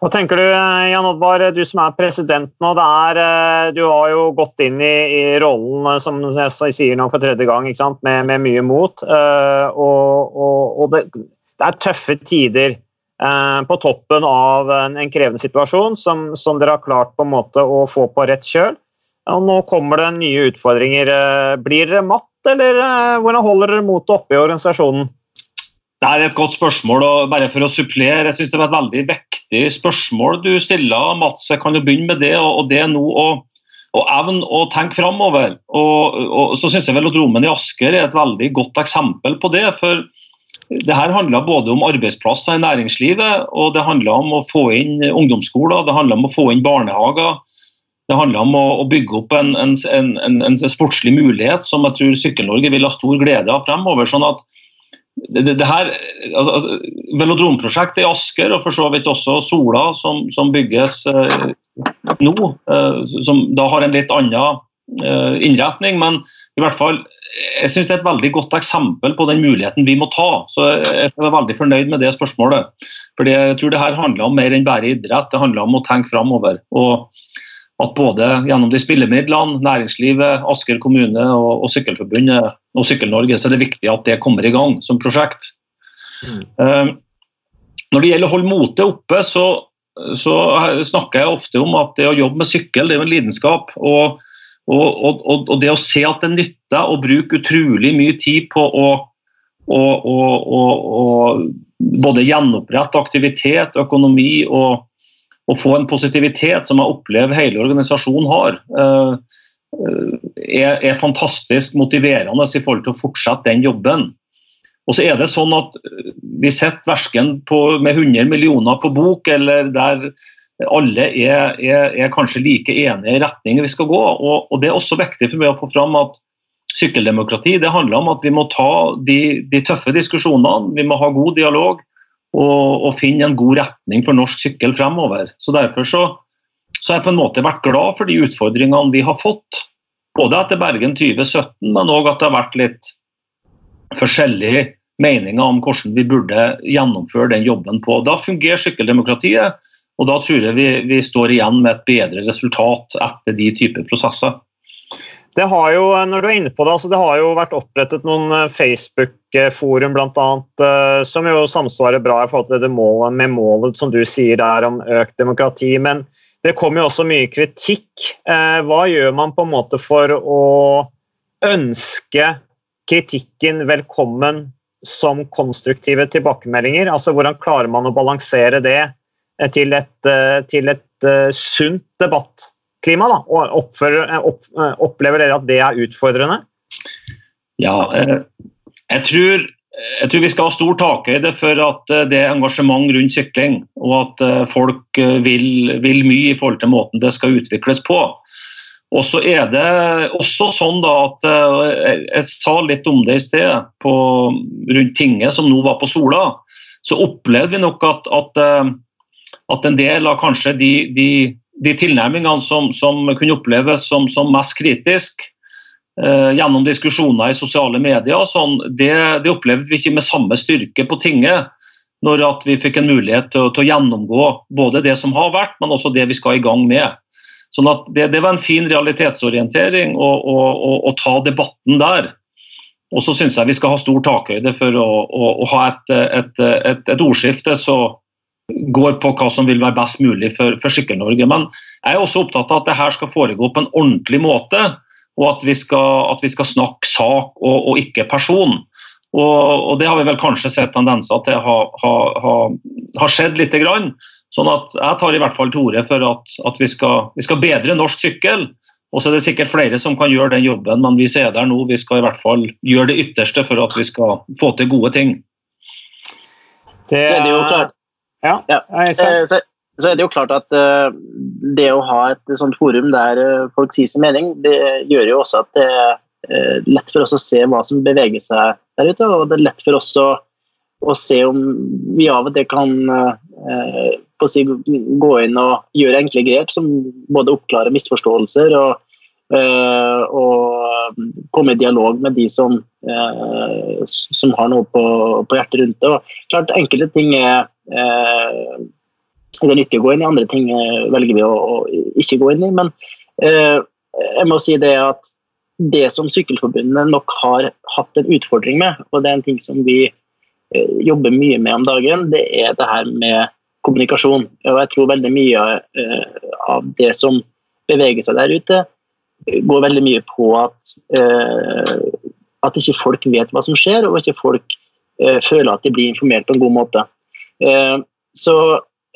Hva tenker du, Jan Oddvar, du som er president nå. Er, eh, du har jo gått inn i, i, rollen eh, som jeg sier nå for tredje gang, med, med, mye mot. Uh, og, og, og det, det, er tøffe tider uh, på toppen av en, en krevende situasjon som, som, dere har klart på en måte å få på rett kjøl. Og nå kommer det nye utfordringer. Uh, blir dere matt, eller hvordan holder dere motet oppe i organisasjonen? Det er et godt spørsmål. og bare for å supplere, jeg synes Det var et veldig viktig spørsmål du stiller, Mats. Jeg kan jo begynne med det. og det er nå å, evne å tenke framover. Og, og, så synes jeg vel at Velodromen i Asker er et veldig godt eksempel på det. for det her handler både om arbeidsplasser i næringslivet, og det handler om å få inn ungdomsskoler, det handler om å få inn barnehager. Det handler om å, bygge opp en, en, en, en, sportslig mulighet som jeg tror Sykkel-Norge vil ha stor glede av fremover. sånn at det, det, her, altså, altså, Velodromprosjektet i Asker og for så vidt også Sola, som, som bygges eh, nå, eh, som da har en litt annen eh, innretning. Men i hvert fall, jeg synes det er et veldig godt eksempel på den muligheten vi må ta. Så jeg er veldig fornøyd med det spørsmålet. Fordi jeg tror det her handler om mer enn bare idrett, det handler om å tenke framover. Og at både gjennom de spillemidlene, næringslivet, Asker kommune og, og Sykkelforbundet og Sykkel-Norge, så er det viktig at det kommer i gang som prosjekt. Mm. Uh, når det gjelder å holde motet oppe, så, så, snakker jeg ofte om at det å jobbe med sykkel det er en lidenskap. Og, og, og, det å se at det nytter å bruke utrolig mye tid på å, å både gjenopprette aktivitet, økonomi og å få en positivitet som jeg opplever hele organisasjonen har, eh, er, er, fantastisk motiverende i forhold til å fortsette den jobben. Og så er det sånn at Vi sitter verken med 100 millioner på bok, eller der alle er, er, er kanskje like enige i retningen vi skal gå. Og, og, Det er også viktig for meg å få fram at sykkeldemokrati det handler om at vi må ta de, de tøffe diskusjonene, vi må ha god dialog og, og, finne en god retning for norsk sykkel fremover. Så Derfor så, så har jeg på en måte vært glad for de utfordringene vi har fått. Både etter Bergen 2017, men òg at det har vært litt forskjellige meninger om hvordan vi burde gjennomføre den jobben på. Da fungerer sykkeldemokratiet, og da tror jeg vi, vi står igjen med et bedre resultat etter de typer prosesser. Det har jo, når du er inne på det, altså det har jo vært opprettet noen eh, Facebook-forum bl.a. Eh, som jo samsvarer bra i forhold til det målet, med målet som du sier der om økt demokrati. Men det kommer jo også mye kritikk. Eh, hva gjør man på en måte for å ønske kritikken velkommen som konstruktive tilbakemeldinger? Altså Hvordan klarer man å balansere det til et, til et sunt debatt? Klima? Da? Og oppfører, opp, opplever dere at det er utfordrende? Ja, eh, Jeg tror, jeg tror, vi skal ha stor takhøyde for at eh, det er engasjement rundt sykling, og at eh, folk eh, vil, vil, mye i forhold til måten det skal utvikles på. Og så er det også sånn da at jeg sa litt om det i sted på, rundt tinget som nå var på Sola. Så opplevde vi nok at, at, at en del av kanskje de, de, de tilnærmingene som, som, kunne oppleves som, som mest kritisk, Eh, gjennom diskusjoner i sosiale medier sånn, det, det, opplevde vi ikke med samme styrke på tinget. Når vi fikk en mulighet til, til, å gjennomgå både det som har vært, men også det vi skal i gang med. Sånn at det, det var en fin realitetsorientering å, ta debatten der. Og så syns jeg vi skal ha stor takhøyde for å, å, å ha et, et, et, et, ordskifte som går på hva som vil være best mulig for, for Sykkel-Norge. Men jeg er også opptatt av at det her skal foregå på en ordentlig måte og at vi skal, at vi skal snakke sak og, og ikke person. Og, og, Det har vi vel kanskje sett tendenser til har, har, har skjedd litt. Grann. Sånn at Jeg tar i hvert fall til orde for at, at vi, skal, vi, skal, bedre norsk sykkel. Og så er det sikkert flere som kan gjøre den jobben, men vi ser der nå. Vi skal i hvert fall gjøre det ytterste for at vi skal få til gode ting. Det, det er jo klart. Ja, ja. Eh, så er det jo klart at uh, det å ha et sånt forum der uh, folk sier sin mening, det gjør jo også at det er lett for oss å se hva som beveger seg der ute. Og det er lett for oss å, å se om vi av og til kan si, gå inn og gjøre enkle grep som både oppklarer misforståelser og, og komme i dialog med de som, som har noe på, på hjertet rundt det. Og klart Enkelte ting er det er nyttig å gå inn i, andre ting eh, velger vi å, å ikke gå inn i. Men eh, jeg må si det at det som Sykkelforbundet nok har hatt en utfordring med, og det er en ting som vi eh, jobber mye med om dagen, det er det her med kommunikasjon. Og jeg tror veldig mye eh, av det som beveger seg der ute, går veldig mye på at, eh, at ikke folk vet hva som skjer, og ikke folk eh, føler at de blir informert på en god måte. Så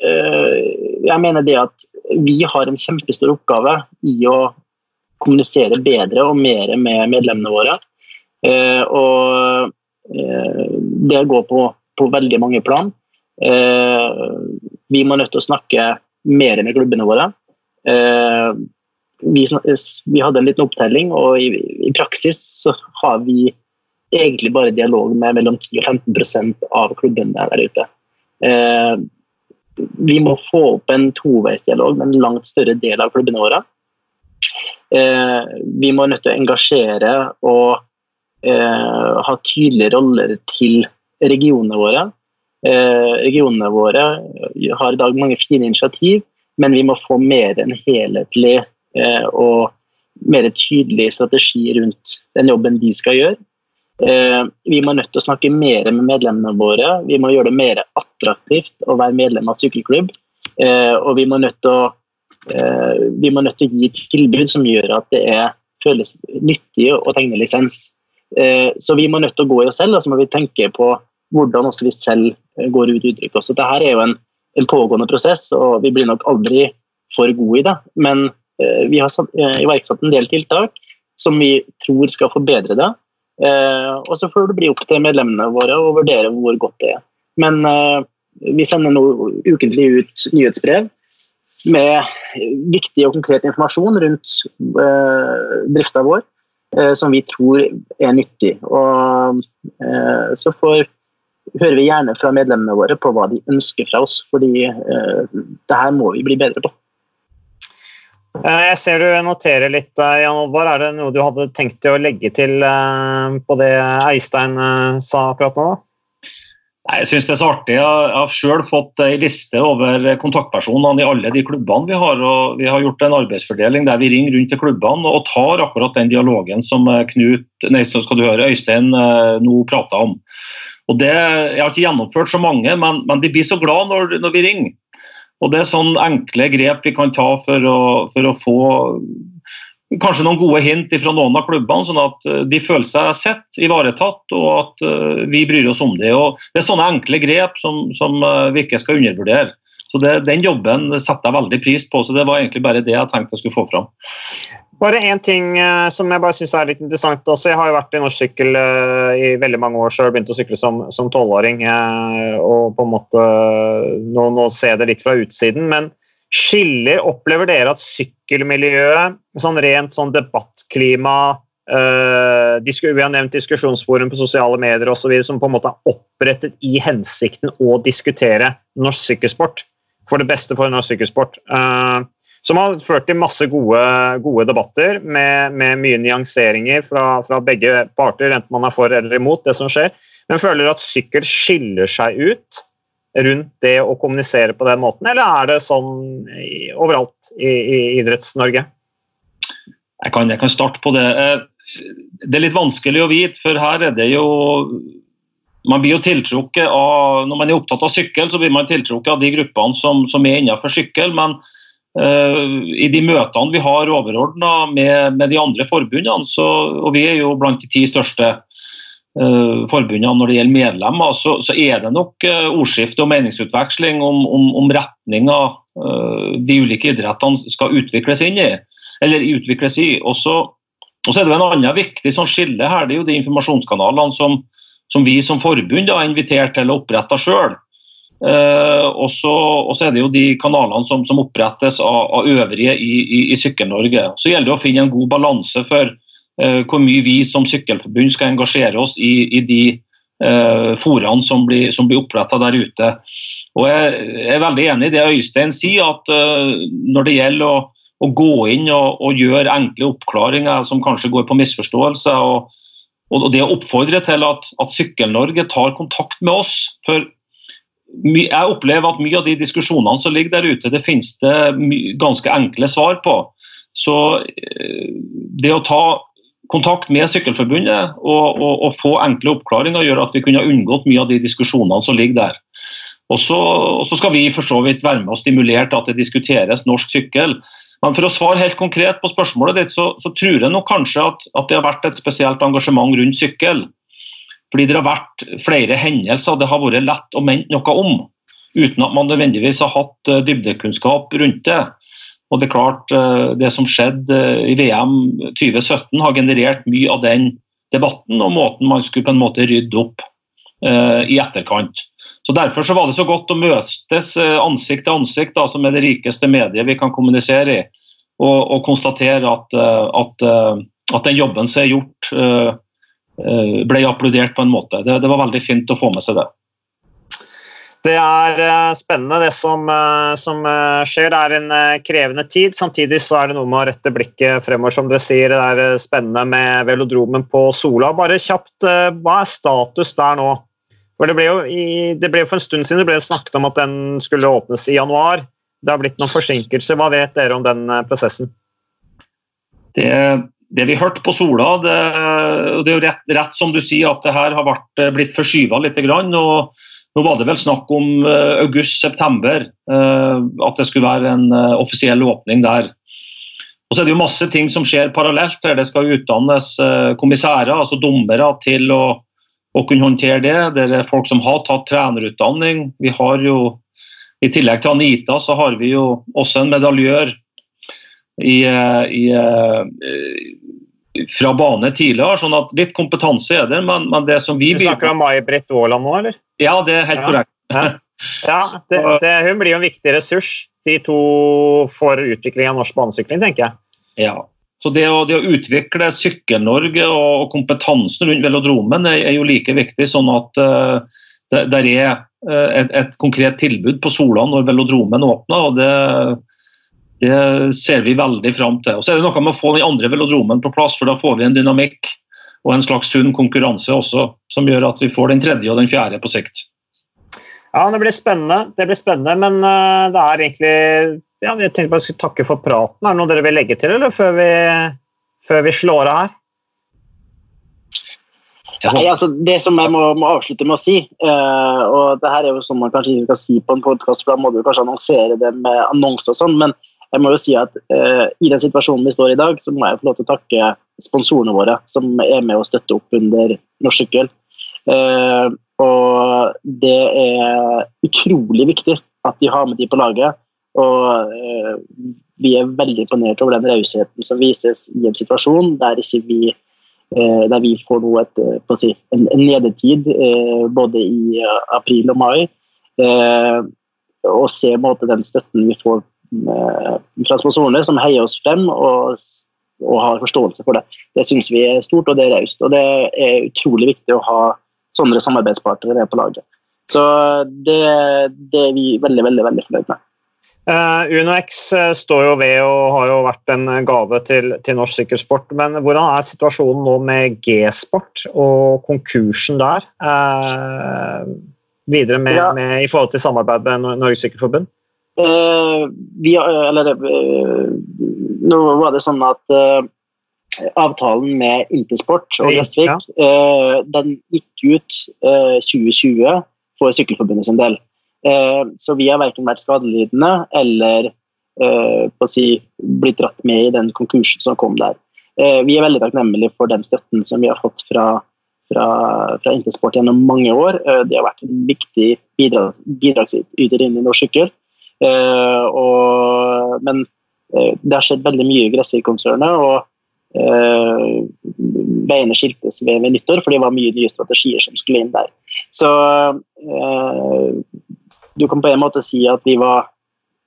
Eh, jeg mener det at vi har en kjempestor oppgave i å kommunisere bedre og mer med medlemmene våre. Eh, og eh, det går på, på veldig mange plan. Vi må nødt til å snakke mer med klubbene våre. Vi, vi hadde en liten opptelling, og i, i, praksis så har vi egentlig bare dialog med mellom 10 og 15 av klubbene der ute vi må få opp en toveisdialog med en langt større del av klubbene våre. Eh, vi må nødt til å engasjere og eh, ha tydelige roller til regionene våre. Eh, regionene våre har i dag mange fine initiativ, men vi må få mer en helhetlig og mer tydelig strategi rundt den jobben de skal gjøre. Eh, vi må nødt til å snakke mer med medlemmene våre. Vi må gjøre det mer attraktivt å være medlem av sykkelklubb. Eh, og vi må nødt til å, eh, må nødt til å gi et tilbud som gjør at det er, føles nyttig å tegne lisens. Så vi må nødt til å gå i oss selv, og så må vi tenke på hvordan også vi selv går ut uttrykk. Også. Dette er jo en, en, pågående prosess, og vi blir nok aldri for gode i det. Men vi har iverksatt en del tiltak som vi tror skal forbedre det. Eh, og så får det bli opp til medlemmene våre å vurdere hvor godt det er. Men eh, vi sender nå ukentlig ut nyhetsbrev med viktig og konkret informasjon rundt eh, drifta vår som vi tror er nyttig. Og så får, hører vi gjerne fra medlemmene våre på hva de ønsker fra oss, fordi det her må vi bli bedre på. Eh, jeg ser du noterer litt, eh, Jan Oddvar. Er det noe du hadde tenkt å legge til eh, på det Eistein sa akkurat nå? Jeg synes det er så artig. Jeg har selv fått en liste over kontaktpersonene i alle de klubbene vi har. og Vi har gjort en arbeidsfordeling der vi ringer rundt til klubbene og tar akkurat den dialogen som Knut, nei, så skal du høre, Øystein nå prater om. Og det, Jeg har ikke gjennomført så mange, men, men de blir så glad når, når vi ringer. Og Det er sånne enkle grep vi kan ta for å, for å få kanskje noen gode hint fra noen av klubbene, sånn at eh, de føler seg sett, ivaretatt og at eh, vi bryr oss om det. Og det er sånne enkle grep som, som eh, vi ikke skal undervurdere. Så det, Den jobben setter jeg veldig pris på. så Det var egentlig bare det jeg tenkte jeg skulle få fram. Bare én ting uh, som jeg bare synes er litt interessant. Også, jeg har jo vært i norsk sykkel uh, i veldig mange år, så jeg har begynt å sykle som tolvåring. Uh, og på en måte nå, nå ser jeg det litt fra utsiden, men skiller Opplever dere at sykkelmiljøet, sånn rent sånn debattklima Vi har nevnt diskusjonsforum på sosiale medier og så videre, som på en måte er opprettet i hensikten å diskutere norsk sykkelsport for det beste for norsk sykkelsport. Uh, som har ført til masse gode, gode debatter med, med, mye nyanseringer fra, fra, begge parter, enten man er for eller imot det som skjer. Men føler at sykkel skiller seg ut rundt det å kommunisere på den måten, eller er det sånn i, overalt i, i Idretts-Norge? Jeg, jeg, kan starte på det. Eh, det er litt vanskelig å vite, for her er det jo man blir jo tiltrukket av, Når man er opptatt av sykkel, så blir man tiltrukket av de gruppene som, som er innenfor sykkel. men I de møtene vi har overordna med, med, de andre forbundene, så, og vi er jo blant de ti største uh, forbundene når det gjelder medlemmer, så, så er det nok uh, ordskifte og meningsutveksling om, om, om retninga de ulike idrettene skal utvikles inn i. eller utvikles i. Og så, er det en annen viktig sånn skille her, det er jo de informasjonskanalene som, som vi som forbund har invitert til å opprette sjøl. Uh, og så er det jo de kanalene som, som opprettes av, av, øvrige i, i, i Sykkel-Norge. Så gjelder det å finne en god balanse for uh, hvor mye vi som sykkelforbund skal engasjere oss i, i de eh, foraene som blir, som blir oppretta der ute. Og jeg, er veldig enig i det Øystein sier, at når det gjelder å, å gå inn og, og, gjøre enkle oppklaringer som kanskje går på misforståelse, og, og det å oppfordre til at, at Sykkel-Norge tar kontakt med oss. for jeg opplever at mye av de diskusjonene som ligger der ute, det finnes det ganske enkle svar på. Så eh, det å ta kontakt med Sykkelforbundet og, og, og få enkle oppklaringer gjør at vi kunne unngått mye av de diskusjonene som ligger der. Og så, skal vi for så vidt være med og stimulere til at det diskuteres norsk sykkel. Men for å svare helt konkret på spørsmålet ditt, så, så tror jeg nok kanskje at, at, det har vært et spesielt engasjement rundt sykkel. Fordi det har vært flere hendelser det har vært lett å mente noe om, uten at man nødvendigvis har hatt eh, dybdekunnskap rundt det. Og Det er klart, eh, det som skjedde eh, i VM 2017 har generert mye av den debatten og måten man skulle på en måte rydde opp i etterkant. Så Derfor så var det så godt å møtes ansikt til ansikt, da, som er det rikeste mediet vi kan kommunisere i, og, og konstatere at, at, at, den jobben som er gjort, ble applaudert på en måte. Det, det, var veldig fint å få med seg det. Det er eh, spennende det som, eh, som, skjer. Det er en krevende tid. Samtidig så er det noe med å rette blikket fremover, som dere sier. Det er spennende med velodromen på Sola. Bare kjapt, hva er status der nå? For det ble jo i, det ble for en stund siden det ble snakket om at den skulle åpnes i januar. Det har blitt noen forsinkelser. Hva vet dere om den prosessen? Det det vi hørte på Sola, det, det er jo rett, rett, som du sier at det her har vært, eh, blitt forskyva litt. Og nå var det vel snakk om uh, august-september, uh, at det skulle være en offisiell åpning der. Og så er det jo masse ting som skjer parallelt. der Det skal utdannes kommissærer, altså dommere, til å, å, kunne håndtere det. Det er folk som har tatt trenerutdanning. Vi har jo, I tillegg til Anita så har vi jo også en medaljør i, i, fra bane tidligere. sånn at Litt kompetanse er det, men, men det som vi Du snakker om May-Britt Aaland nå, eller? Ja, det er helt ja. korrekt. Ja, ja det, det, hun blir jo en viktig ressurs, de to for utvikling av norsk banesykling, tenker jeg. Ja, så det å, det å utvikle Sykkel-Norge og kompetansen rundt velodromen er, er, jo like viktig, sånn at uh, det der er et, et, konkret tilbud på Sola når velodromen åpner. og det det ser vi veldig fram til. Og så er det noe med å få den andre velodromen på plass, for da får vi en dynamikk og en slags sunn konkurranse også, som gjør at vi får den tredje og den fjerde på sikt. Ja, det blir spennende, det blir spennende men uh, det er egentlig ja, Jeg tenkte bare jeg skulle takke for praten. Er det noe dere vil legge til eller, før, vi, før vi slår av her? Ja. Nei, altså, det som jeg må, må avslutte med å si, uh, og det her er jo sånn man kanskje ikke skal si på en podkast, for da må du kanskje annonsere det med annonser og sånn, men jeg må jo si at eh, I den situasjonen vi står i i dag, så må jeg få lov til å takke sponsorene våre som er med å støtte opp under norsk sykkel. Eh, og det er utrolig viktig at de har med de på laget. Og eh, vi er veldig imponert over den rausheten som vises i en situasjon der ikke vi uh, der vi får noe et, uh, si, en, en, nedetid både i april og mai. og se måte, den støtten vi får fra sponsorene, som heier oss frem og, og har forståelse for det. Det syns vi er stort og det er raust. Og det er utrolig viktig å ha sånne samarbeidspartnere på laget. Så det, det er vi veldig, veldig, veldig fornøyd med. Uh, UnoX eh, står jo ved og har jo vært en gave til, til norsk sykkelsport. Men hvordan er situasjonen nå med G-sport og konkursen der? Uh, videre med, ja. med, i forhold til samarbeid med Norges Sykkelforbund? Uh, vi, eller, nå var det sånn at avtalen med Intersport og Gressvik ja. den gikk ut 2020 for Sykkelforbundet sin del. Eh, så vi har verken vært skadelidende eller eh, si, blitt dratt med i den konkursen som kom der. Eh, vi er veldig takknemlige for den støtten som vi har fått fra, fra, fra Intersport gjennom mange år. Det har vært en viktig bidrags, bidragsyter i norsk sykkel. Men det har skjedd veldig mye i Gressvik-konsernet. og Uh, veiene skiltes ved, ved, nyttår, for det var mye nye strategier som skulle inn der. Så uh, du kan på en måte si at vi var,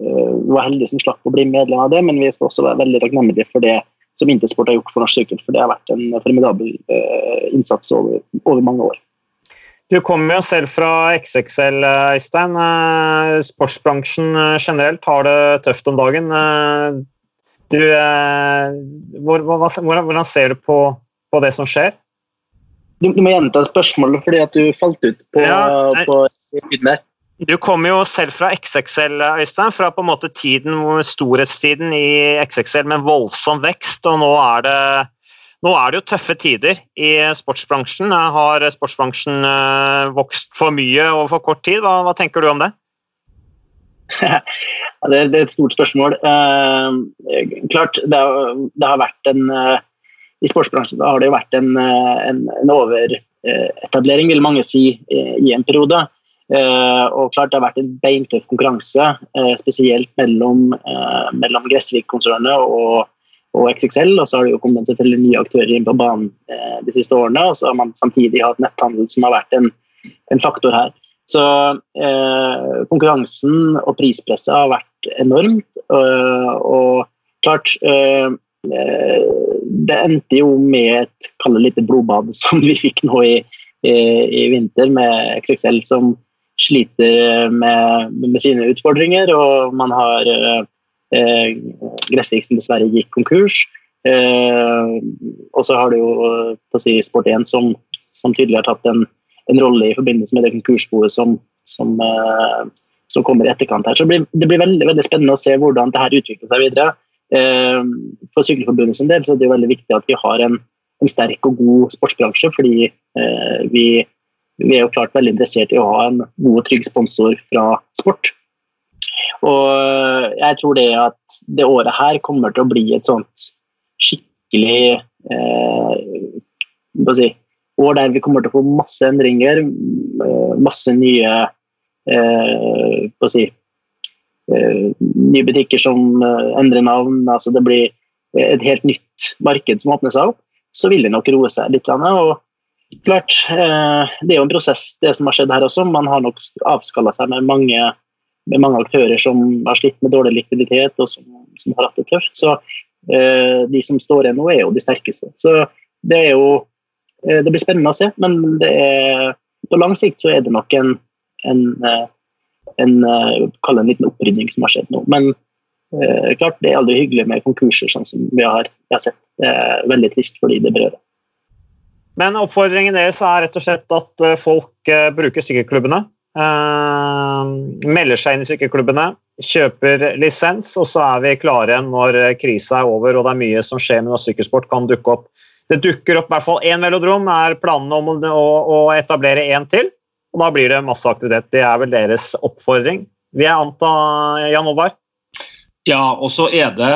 uh, var heldige som slapp å bli medlem av det, men vi skal også være veldig takknemlige for det som Intersport har gjort for norsk sykkel, for det har vært en formidabel innsats over, over, mange år. Du kommer jo selv fra XXL, Øystein. Uh, sportsbransjen generelt har det tøft om dagen. Du, hvordan ser du på, på det som skjer? Du, du, må gjenta spørsmålet fordi at du falt ut på, ja, på. Du kommer jo selv fra XXL, Øystein. Fra på en måte tiden, storhetstiden i XXL med voldsom vekst. Og nå er, det, nå er det jo tøffe tider i sportsbransjen. Har sportsbransjen eh, vokst for mye over for kort tid? Hva, hva tenker du om det? det, er et stort spørsmål. Eh, klart, det, det, har vært en eh, I sportsbransjen har det jo vært en, eh, en, en overetablering, vil mange si, i, en periode. Eh, og klart Det har vært en beintøff konkurranse, eh, spesielt mellom, mellom Gressvik-konsernet og, og, XXL. Og så har det jo kommet selvfølgelig nye aktører inn på banen de siste årene. Og så har man samtidig hatt netthandel som har vært en, en faktor her. Så konkurransen og prispresset har vært enormt. og klart Det endte jo med et lite blodbad som vi fikk nå i, i, i vinter, med XXL som sliter med, med, sine utfordringer, og man har eh, Gressvik dessverre gikk konkurs. Eh, og så har du jo si, Sport1 som, som tydelig har tatt en, en rolle i forbindelse med det konkursboet som, som, eh, som, kommer i etterkant her. Så det blir, det blir veldig, veldig, spennende å se hvordan det her utvikler seg videre. Eh, for Sykkelforbundet del så er det jo veldig viktig at vi har en, en sterk og god sportsbransje, fordi eh, vi vi er jo klart veldig interessert i å ha en god og trygg sponsor fra sport. Og eh, jeg tror det at det året her kommer til å bli et sånt skikkelig eh, si, år der vi kommer til å få masse endringer, eh, masse nye eh, si, eh, nye butikker som eh, endrer navn. altså Det blir et helt nytt marked som åpner seg opp. Så vil det nok roe seg litt. Og klart, det er jo en prosess, det som har skjedd her også. Man har nok avskalla seg med mange, med mange, aktører som har slitt med dårlig likviditet og som, som har hatt det tøft. Så eh, de som står igjen nå, er jo de sterkeste. Så det er jo eh, Det blir spennende å se, men det er, på lang sikt så er det nok en, en, en, en, en liten opprydning som har skjedd nå. Men eh, klart, det er aldri hyggelig med konkurser sånn som vi har, vi har sett. Det er veldig trist for de det berører. Men oppfordringen deres er rett og slett at eh, folk eh, bruker sykkelklubbene. Uh, melder seg inn i sykkelklubbene, kjøper lisens, og så er vi klare når krisa er over og det er mye som skjer med norsk sykkelsport kan dukke opp. Det dukker opp i hvert fall én velodrom, er planene om å, å etablere én til. Og da blir det masse aktivitet. Det er vel deres oppfordring. Vi er anta, Jan Oddvar? Ja, og så er det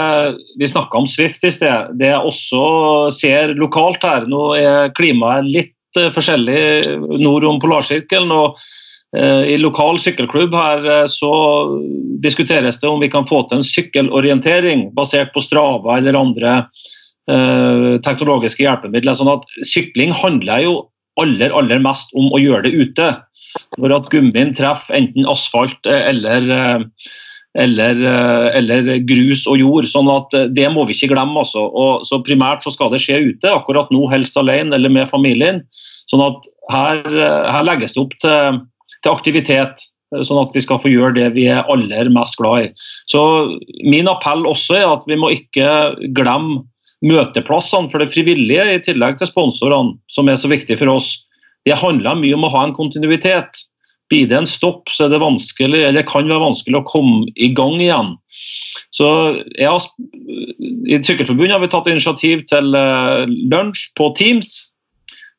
Vi snakka om Swift i sted. Det jeg også ser lokalt her Nå er klimaet litt eh, forskjellig nord om polarsirkelen. og I lokal sykkelklubb her så diskuteres det om vi kan få til en sykkelorientering basert på Strava eller andre teknologiske hjelpemidler. sånn at Sykling handler jo aller, aller mest om å gjøre det ute. Når at gummien treffer enten asfalt eller, eller, eller, grus og jord. sånn at Det må vi ikke glemme. Altså. Og, så Primært så skal det skje ute, akkurat nå helst alene eller med familien. sånn at Her, her legges det opp til, til, aktivitet, sånn at vi skal få gjøre det vi er aller mest glad i. Så Min appell også er at vi må ikke glemme møteplassene for det frivillige, i tillegg til sponsorene, som er så viktig for oss. Det handler mye om å ha en kontinuitet. Blir det en stopp, så er det vanskelig, eller kan være vanskelig å komme i gang igjen. Så har, I Sykkelforbundet har vi tatt initiativ til uh, lunsj på Teams,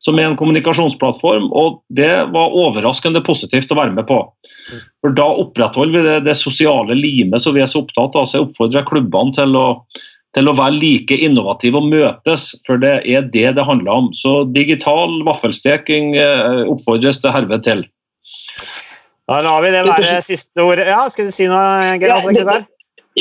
som er en kommunikasjonsplattform. og Det var overraskende positivt å være med på. For Da opprettholder vi det, det sosiale limet som vi er så opptatt av. så Jeg oppfordrer klubbene til å til å være like innovative og møtes, for det er det det handler om. Så digital vaffelsteking eh, oppfordres det herved til. Da lar vi det være siste ord. Ja, skal du si noe, Geir? Ja,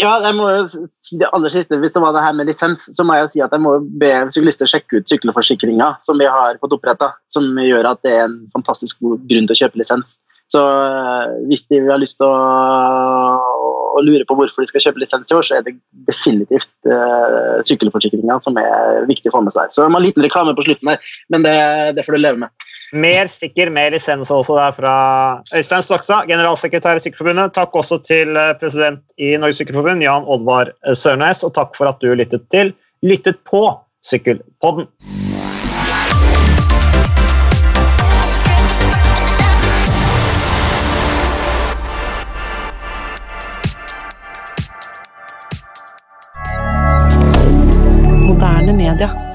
jeg må jo si det aller siste. Hvis det var det her med lisens, så må jeg si at jeg må be syklister sjekke ut sykkelforsikringa som vi har fått oppretta, som gjør at det er en fantastisk god grunn til å kjøpe lisens. Så eh, hvis de har lyst til å, å lure på hvorfor de skal kjøpe lisens i år, så er det definitivt uh, sykkelforsikringa som er viktig å få med seg. Så det var en liten reklame på slutten her, men det, det får du leve med. Mer sikker med lisens også der fra Øystein Stokstad, generalsekretær i Sykkelforbundet. Takk også til eh, president i Norges Sykkelforbund, Jan Oddvar Sørnes, og takk for at du lyttet til Lyttet på Sykkelpodden. Moderne media.